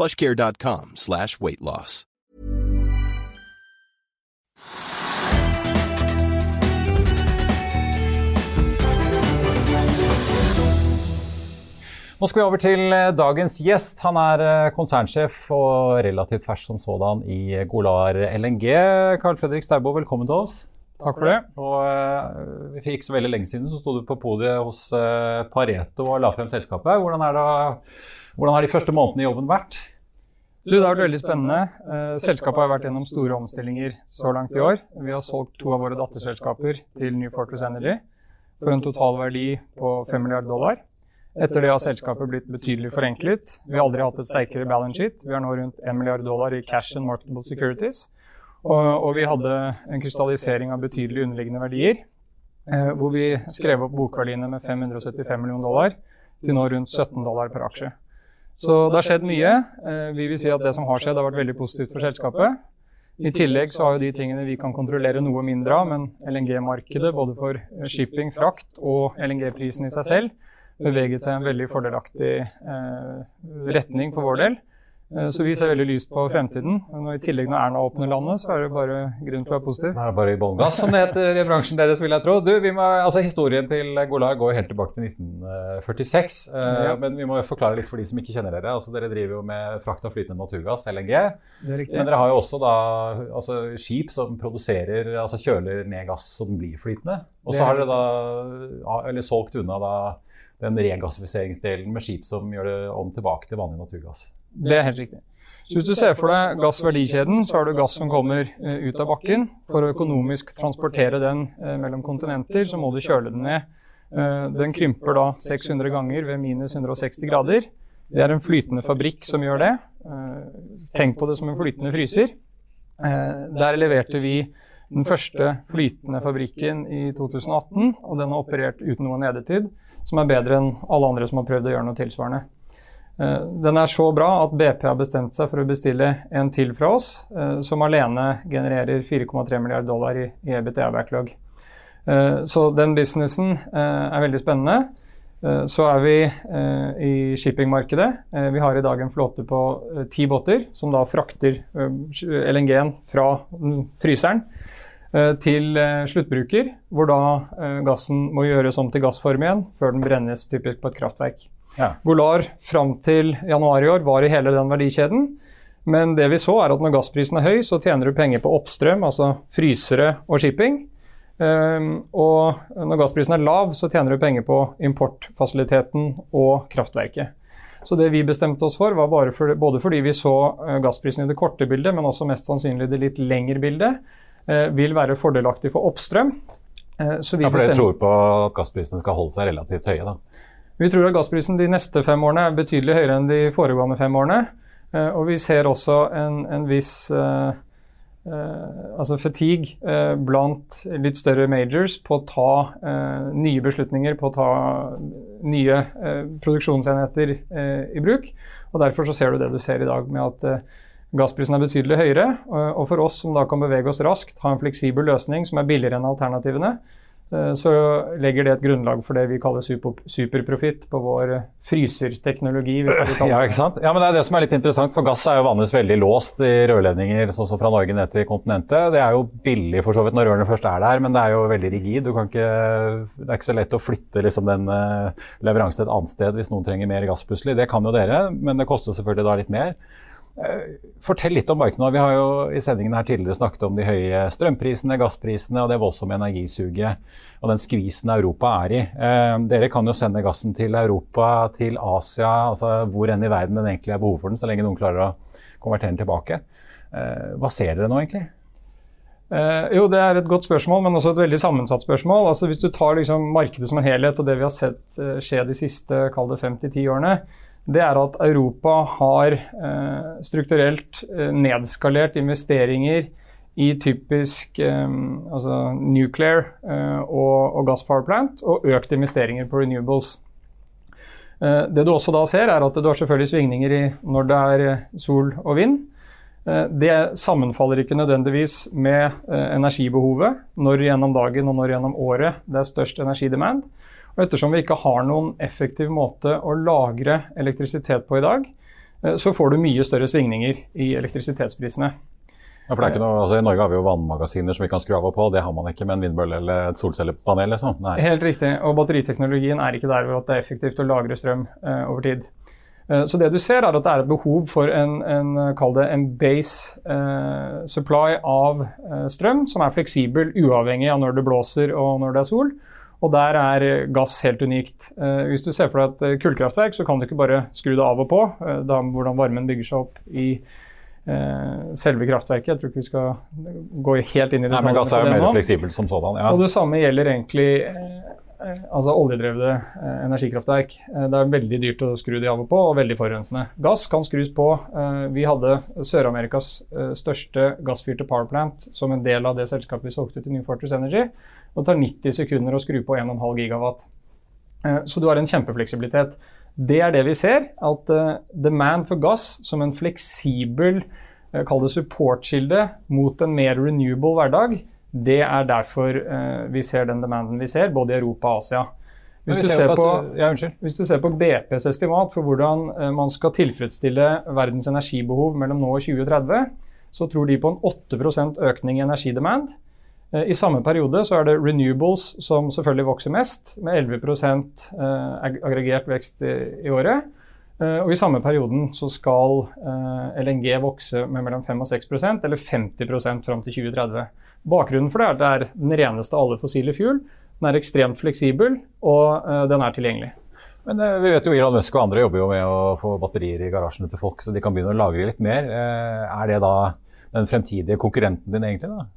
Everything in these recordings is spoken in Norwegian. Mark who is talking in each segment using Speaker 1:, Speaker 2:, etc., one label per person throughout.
Speaker 1: plushcare.com slash weight loss.
Speaker 2: Nå skal vi over til eh, dagens gjest. Han er eh, konsernsjef og relativt fersk som sådan i Golar LNG. Carl Fredrik Staubo, velkommen til oss.
Speaker 3: Takk for det.
Speaker 2: Og uh, For ikke så veldig lenge siden så sto du på podiet hos uh, Pareto og la frem selskapet. Hvordan, er det, hvordan har de første månedene i jobben vært?
Speaker 3: Du, det har vært veldig spennende. Uh, selskapet har vært gjennom store omstillinger så langt i år. Vi har solgt to av våre datterselskaper til New Fortress Energy for en total verdi på 5 milliarder dollar. Etter det har selskapet blitt betydelig forenklet. Vi har aldri hatt et sterkere balance sheet. Vi har nå rundt 1 milliard dollar i cash and marketable securities. Og, og vi hadde en krystallisering av betydelige underliggende verdier, eh, hvor vi skrev opp bokverdiene med 575 millioner dollar til nå rundt 17 dollar per aksje. Så det har skjedd mye. Eh, vi vil si at det som har skjedd, har vært veldig positivt for selskapet. I tillegg så har jo de tingene vi kan kontrollere noe mindre av, men LNG-markedet, både for shipping, frakt og LNG-prisen i seg selv, beveget seg i en veldig fordelaktig eh, retning for vår del. Eh, så vi ser veldig lyst på fremtiden. Og I tillegg når Erna åpner landet, så er det bare grunn til å være positiv.
Speaker 2: Det er bare i bånngass, som det heter i bransjen deres, vil jeg tro. Du, må, altså Historien til Golar går helt tilbake til 1946. Eh, ja. Men vi må forklare litt for de som ikke kjenner dere. Altså Dere driver jo med frakt av flytende naturgass, LNG.
Speaker 3: Det er.
Speaker 2: Men dere har jo også da altså, skip som produserer, altså kjøler ned gass så den blir flytende. Og så har dere da eller solgt unna da den regassifiseringsdelen med skip som gjør det om tilbake til vanlig naturgass.
Speaker 3: Det er helt riktig. Så Hvis du ser for deg gassverdikjeden, så har du gass som kommer uh, ut av bakken. For å økonomisk transportere den uh, mellom kontinenter, så må du kjøle den ned. Uh, den krymper da 600 ganger ved minus 160 grader. Det er en flytende fabrikk som gjør det. tenk på det som en flytende fryser. der leverte vi den første flytende fabrikken i 2018, og den har operert uten noe nedetid som er bedre enn alle andre som har prøvd å gjøre noe tilsvarende. Eh, den er så bra at BP har bestemt seg for å bestille en til fra oss, eh, som alene genererer 4,3 milliarder dollar i EBTA-backlog. Eh, så den businessen er veldig spennende. Så er vi i shippingmarkedet. Vi har i dag en flåte på ti båter som da frakter LNG-en fra fryseren Eh, til sluttbruker, hvor da gassen må gjøres om til gassform igjen før den brennes typisk på et kraftverk. Ja. Golar fram til januar i år var i hele den verdikjeden. Men det vi så er at når gassprisen er høy, så tjener du penger på oppstrøm, altså frysere og shipping. og når gassprisen er lav, så tjener du penger på importfasiliteten og kraftverket. Så det vi bestemte oss for, var for, både fordi vi så gassprisen i det korte bildet, men også mest sannsynlig det litt lengre bildet, uh, vil være fordelaktig for oppstrøm.
Speaker 2: Uh, så vi ja, For dere tror på at gassprisene skal holde seg relativt høye? da?
Speaker 3: Vi tror at gassprisen de neste fem årene er betydelig høyere enn de foregående fem årene. Eh, og vi ser også en, en viss uh, uh, altså fatigue uh, blant litt større majors på å ta nye beslutninger, på å ta nye produksjonsenheter i bruk. Og Derfor så ser du det du ser i dag, med at Gassprisen er betydelig høyere, og for oss som da kan bevege oss raskt, ha en fleksibel løsning som er billigere enn alternativene, så legger det et grunnlag for det vi kaller super, superprofitt på vår fryserteknologi.
Speaker 2: Ja, ikke sant? Ja, men Det er det som er litt interessant, for gass er jo vanligvis veldig låst i rørledninger sånn som fra Norge ned til kontinentet. Det er jo billig for så vidt når rørene først er der, men det er jo veldig rigid. Ikke, det er ikke så lett å flytte liksom, den uh, leveransen et annet sted hvis noen trenger mer gass plutselig. Det kan jo dere, men det koster selvfølgelig da litt mer. Fortell litt om markedet. Vi har jo i sendingen her tidligere snakket om de høye strømprisene, gassprisene og det voldsomme energisuget og den skvisen Europa er i. Eh, dere kan jo sende gassen til Europa, til Asia, altså hvor enn i verden den egentlig er behov for den, så lenge noen klarer å konvertere den tilbake. Eh, hva ser dere nå, egentlig?
Speaker 3: Eh, jo, Det er et godt spørsmål, men også et veldig sammensatt spørsmål. Altså Hvis du tar liksom markedet som en helhet og det vi har sett eh, skje de siste 5-10 årene, det er at Europa har eh, strukturelt eh, nedskalert investeringer i typisk eh, altså nuclear eh, og, og gass power plant, og økt investeringer på renewables. det du også da ser, er at du har selvfølgelig svingninger i når det er sol og vind. Eh, det sammenfaller ikke nødvendigvis med eh, energibehovet når gjennom dagen og når gjennom året det er størst energidemand. Og ettersom vi ikke har noen effektiv måte å lagre elektrisitet på i dag, eh, så får du mye større svingninger i elektrisitetsprisene.
Speaker 2: Ja, for det er ikke noe, altså I Norge har vi jo vannmagasiner som vi kan skru av og på. Det har man ikke med en vindbølle eller et solcellepanel. Liksom.
Speaker 3: Helt riktig. Og batteriteknologien er ikke der hvor det er effektivt å lagre strøm eh, over tid. Eh, så det du ser, er at det er et behov for en, en, en base eh, supply av eh, strøm som er fleksibel, uavhengig av når det blåser og når det er sol. Og der er gass helt unikt. Eh, hvis du ser for deg et kullkraftverk, så kan du ikke bare skru det av og på. Eh, da, hvordan varmen bygger seg opp i eh, selve kraftverket. Jeg tror ikke vi skal gå helt inn i
Speaker 2: detaljene. Men gass er jo mer fleksibelt som sådan.
Speaker 3: Ja. Og det samme gjelder egentlig altså oljedrevne energikraftverk. Det er veldig dyrt å skru de av og på, og veldig forurensende. Gass kan skrus på. Vi hadde Sør-Amerikas største gassfyrte powerplant som en del av det selskapet vi solgte til New Fortress Energy. Det tar 90 sekunder å skru på 1,5 gigawatt. Så du har en kjempefleksibilitet. Det er det vi ser, at demand for gass som en fleksibel kall det supportkilde mot en mer renewable hverdag, det er derfor vi ser den demanden vi ser, både i Europa og Asia. Hvis du, på, ja, hvis du, ser på, BPs estimat for hvordan man skal tilfredsstille verdens energibehov mellom nå og 2030, så tror de på en 8% økning i energidemand. Uh, I samme periode så er det renewables som selvfølgelig vokser mest, med 11 aggregert vekst i, året. Og I samme perioden så skal LNG vokse med mellom 5 og 6% eller 50% fram til 2030. Bakgrunnen for det er at det er den reneste av alle fossile fuel. Den er ekstremt fleksibel, og den er tilgjengelig.
Speaker 2: Men vi vet jo Elon Musk og andre jobber jo med å få batterier i garasjene til folk, så de kan begynne å lagre litt mer. Er det da den fremtidige konkurrenten din egentlig? da?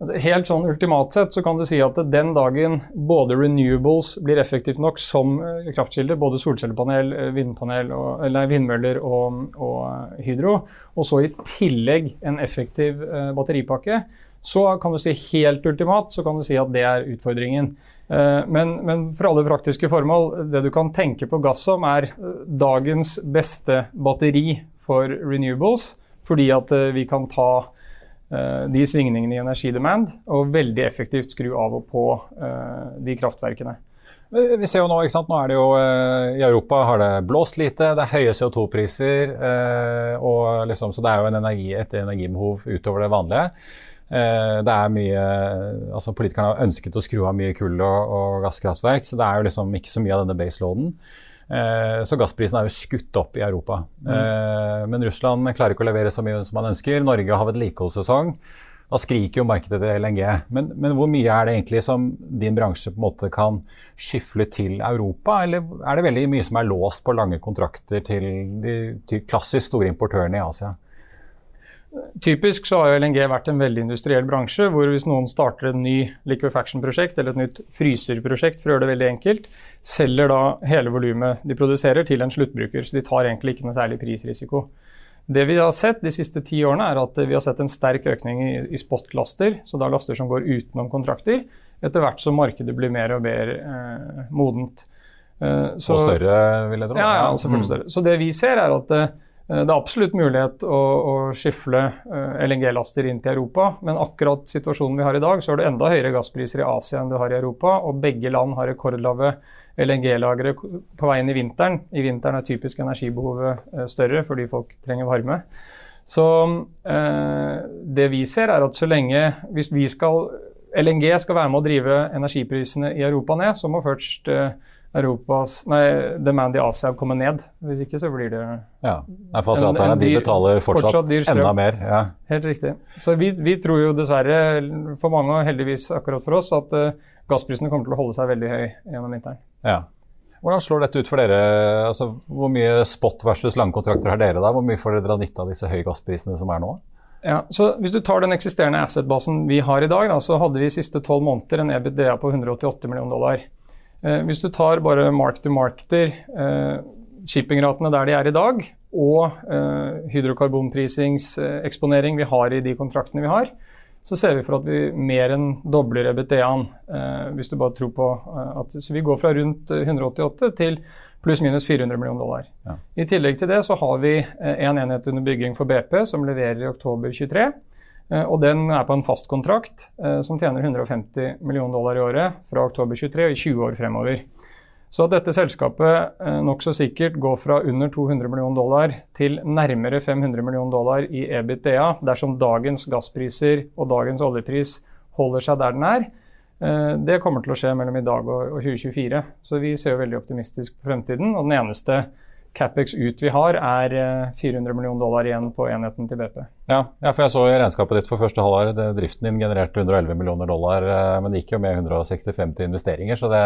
Speaker 3: Altså, helt sånn ultimat sett så kan du si at den dagen både renewables blir effektivt nok som kraftkilde, både solcellepanel, vindpanel og, eller vindmøller og, og, hydro, og så i tillegg en effektiv batteripakke, så kan du si helt ultimat, så kan du si at det er utfordringen. Eh, men, men, for alle praktiske formål, det du kan tenke på gass som, er eh, dagens beste batteri for renewables. Fordi at eh, vi kan ta de svingningene i energidemand og veldig effektivt skru av og på de kraftverkene.
Speaker 2: Vi ser jo nå, ikke sant? nå er det jo I Europa har det blåst lite, det er høye CO2-priser. og liksom, Så det er jo en energi, et energibehov utover det vanlige. Eh, det er mye, altså Politikerne har ønsket å skru av mye kull og, og gasskraftverk, så det er jo liksom ikke så mye av denne baseloaden. Eh, så gassprisen er jo skutt opp i Europa. Mm. Eh, men Russland klarer ikke å levere så mye som man ønsker. Norge har vedlikeholdssesong. Da skriker jo markedet til LNG. Men, men, hvor mye er det egentlig som din bransje på en måte kan skyfle til Europa? Eller er det veldig mye som er låst på lange kontrakter til de til klassisk store importørene i Asia?
Speaker 3: Typisk så har LNG vært en veldig industriell bransje, hvor hvis noen starter et ny liquefaction-prosjekt eller et nytt fryserprosjekt, for å gjøre det veldig enkelt, selger da hele volumet de produserer til en sluttbruker. Så de tar egentlig ikke noe særlig prisrisiko. Det vi har sett de siste ti årene, er at vi har sett en sterk økning i, i spot-laster, så da laster som går utenom kontrakter, etter hvert som markedet blir mer og mer eh, modent.
Speaker 2: Eh, så, og større, vil jeg tro.
Speaker 3: Ja, ja selvfølgelig mm. større. Så det vi ser, er at Eh, det er absolutt mulighet å, å skifle uh, LNG-laster inn til Europa, men akkurat situasjonen vi har i dag, så har du enda høyere gasspriser i Asia enn du har i Europa, og begge land har rekordlave LNG-lagre på veien i vinteren. I vinteren er typisk energibehovet uh, større fordi folk trenger varme. Så det vi ser, er at så lenge Hvis vi skal LNG skal være med å drive energiprisene i Europa ned, så må først Europas Nei, demand i Asia kommer ned. Hvis ikke så blir det
Speaker 2: Ja. Nei, for asiaterne de betaler fortsatt, fortsatt enda mer. Ja.
Speaker 3: Helt riktig. Så vi, vi, tror jo dessverre, for mange og heldigvis akkurat for oss, at uh, gassprisene kommer til å holde seg veldig høy gjennom vinteren.
Speaker 2: Ja. Hvordan slår dette ut for dere? Altså, hvor mye spot versus langkontrakter har dere da? Hvor mye får dere dra nytte av disse høye gassprisene som er nå?
Speaker 3: Ja, så Hvis du tar den eksisterende asset-basen vi har i dag, da, så hadde vi i siste tolv måneder en EBITDA på 188 millioner dollar. Eh, hvis du tar bare mark to marketer, eh, shippingratene der de er i dag, og eh, hydrokarbonprisingseksponering vi har i de kontraktene vi har, så ser vi for at vi mer enn dobler EBITDA-en. Eh, hvis du bare tror på at Så vi går fra rundt 188 til pluss-minus 400 millioner dollar. Ja. I tillegg til det så har vi en enhet under bygging for BP som leverer i oktober 23. Eh, og den er på en fast kontrakt eh, som tjener 150 millioner dollar i året fra oktober 23 og i 20 år fremover. Så at dette selskapet nokså sikkert går fra under 200 millioner dollar til nærmere 500 millioner dollar i EBITDA dersom dagens gasspriser og dagens oljepris holder seg der den er, det kommer til å skje mellom i dag og 2024. Så vi ser jo veldig optimistisk på fremtiden. Og den eneste Capex ut vi har, er 400 eh, millioner dollar igjen på enheten til BP.
Speaker 2: Ja, ja for jeg så i regnskapet ditt for første halvår, driften din genererte 111 millioner dollar, eh, men det gikk jo med 165 til investeringer, så det,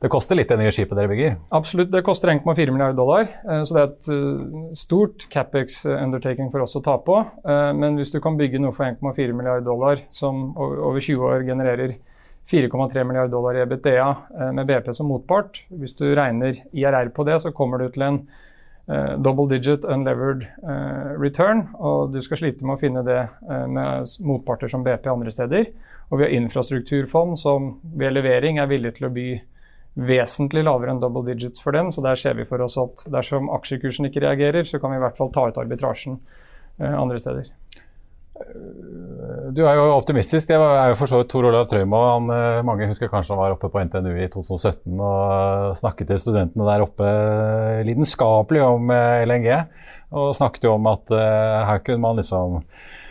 Speaker 2: det koster litt det nye skipet dere bygger?
Speaker 3: Absolutt, det koster 1,4 milliarder dollar, eh, så det er et stort Capex-undertaking for oss å ta på. Men hvis du kan bygge noe for 1,4 milliarder dollar som over 20 år genererer 4,3 milliarder dollar i EBITDA eh, med BP som motpart. Hvis du regner IRR på det, så kommer du til en uh, double digit unlevered uh, return. Og du skal slite med å finne det uh, med motparter som BP andre steder. Og vi har infrastrukturfond som ved levering er villig til å by vesentlig lavere enn double digits for den. Så der ser vi for oss at dersom aksjekursen ikke reagerer, så kan vi i hvert fall ta ut arbitrasjen andre steder.
Speaker 2: Du er jo optimistisk. Det er jo for så vidt Tor Olav Trøimo. Eh, mange husker kanskje han var oppe på NTNU i 2017 og snakket til studentene der oppe lidenskapelig om eh, LNG. Og snakket jo om at uh, her kunne man liksom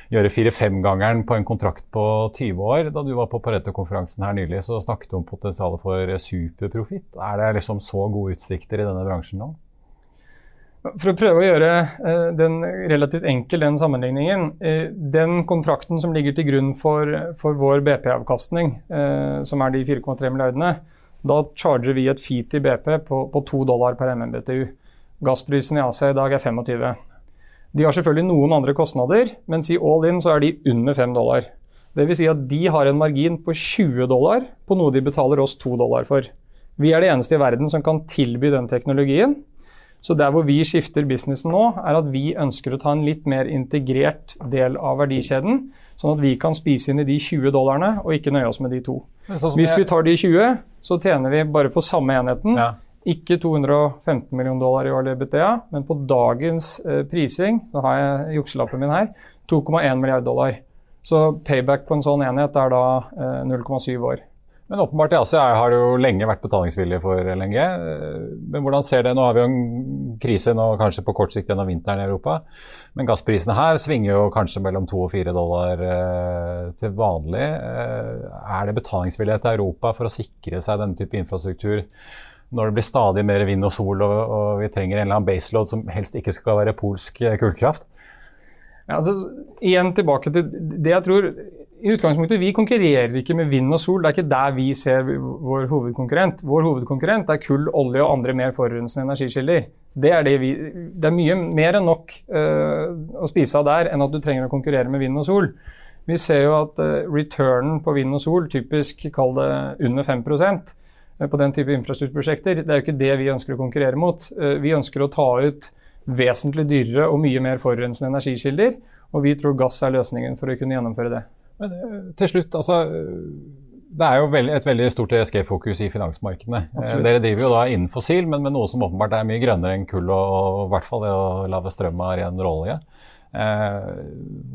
Speaker 2: gjøre fire-femgangeren på en kontrakt på 20 år. Da du var på Pareto-konferansen her nylig, så snakket du om potensialet for superprofitt. Er det liksom så gode utsikter i denne bransjen nå?
Speaker 3: For å prøve å gjøre uh, den relativt enkel, den sammenligningen. Uh, den kontrakten som ligger til grunn for, for vår BP-avkastning, uh, som er de 4,3 milliardene, da charger vi et fee til BP på, på 2 dollar per MMBTU. Gassprisen i Asia i dag er 25. De har selvfølgelig noen andre kostnader, men si all in så er de under 5 dollar. Dvs. Si at de har en margin på 20 dollar på noe de betaler oss 2 dollar for. Vi er det eneste i verden som kan tilby den teknologien. Så der hvor vi skifter businessen nå, er at vi ønsker å ta en litt mer integrert del av verdikjeden. Sånn at vi kan spise inn i de 20 dollarene og ikke nøye oss med de to. Sånn Hvis vi tar de 20, så tjener vi bare for samme enheten. Ja. Ikke 215 millioner dollar i årlig BTA, men på dagens eh, prising, da har jeg jukselappen min her, 2,1 milliard dollar. Så payback på en sånn enhet er da eh, 0,7 år.
Speaker 2: Men åpenbart i Asia har det jo lenge vært betalingsvilje for LNG. Men hvordan ser det? Nå har vi jo en krise nå kanskje på kort sikt gjennom vinteren i Europa. Men gassprisene her svinger jo kanskje mellom 2 og 4 dollar eh, til vanlig. Eh, er det betalingsvilje til Europa for å sikre seg denne type infrastruktur når det blir stadig mer vind og sol og, og vi trenger en eller annen baseload som helst ikke skal være polsk kullkraft?
Speaker 3: Ja, altså, igjen tilbake til det jeg tror i utgangspunktet, Vi konkurrerer ikke med vind og sol. Det er ikke der vi ser vår hovedkonkurrent. Vår hovedkonkurrent er kull, olje og andre mer forurensende energikilder. Det er, det vi, det er mye mer enn nok uh, å spise av der enn at du trenger å konkurrere med vind og sol. Vi ser jo at uh, returnen på vind og sol, typisk kall det under 5 uh, på den type infrastrukturprosjekter, det er jo ikke det vi ønsker å konkurrere mot. vi ønsker å ta ut vesentlig dyrere og mye mer forurensende energikilder, og vi tror gass er løsningen for å kunne gjennomføre det.
Speaker 2: Men eh, til slutt, altså det er jo et veldig stort ESG-fokus i finansmarkedene. Eh, Absolutt. Dere driver jo da innen fossil, men med noe som åpenbart er mye grønnere enn kull og i hvert fall det å lage strøm av ren råolje. Eh,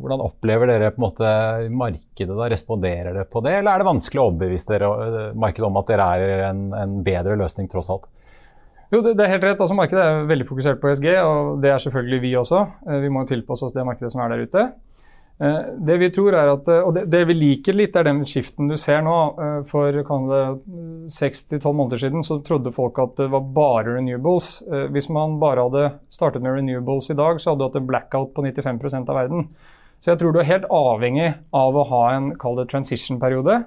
Speaker 2: hvordan opplever dere på en måte markedet da? Responderer dere på det, eller er det vanskelig å overbevise dere, eh, markedet om at dere er en, en bedre løsning tross alt?
Speaker 3: Jo, det, det, er helt rett. Altså, markedet er veldig fokusert på ESG, og det er selvfølgelig vi også. Vi må tilpasse oss det markedet som er der ute. Eh, det vi tror er at, og det, det vi liker litt, er den skiften du ser nå. Eh, for seks til tolv måneder siden så trodde folk at det var bare renewables. Eh, hvis man bare hadde startet med renewables i dag, så hadde du hatt en blackout på 95% av verden. Så jeg tror du er helt avhengig av å ha en transition-periode.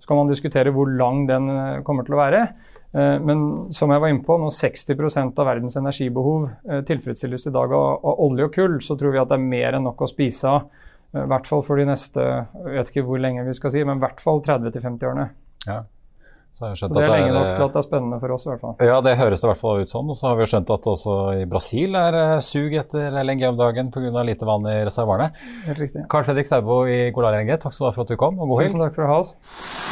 Speaker 3: Så kan man diskutere hvor lang den kommer til å være. Men som jeg var inne på, når 60% av verdens energibehov tilfredsstilles i dag av olje og kull, så tror vi at det er mer enn nok å spise av i hvert fall for de neste jeg vet ikke hvor lenge vi skal si, men i hvert fall 30-50 årene.
Speaker 2: Ja.
Speaker 3: Så så det er lenge nok til at det er spennende for oss. i hvert fall.
Speaker 2: Ja, det høres det i hvert fall ut sånn. Og så har vi skjønt at også i Brasil er uh, sug etter LNG om dagen pga. lite vann i reservoarene.
Speaker 3: Helt riktig.
Speaker 2: Carl Fredrik Staubo i Golar LNG, takk skal du ha for at du kom, og god helg.
Speaker 3: Tusen takk for å ha oss.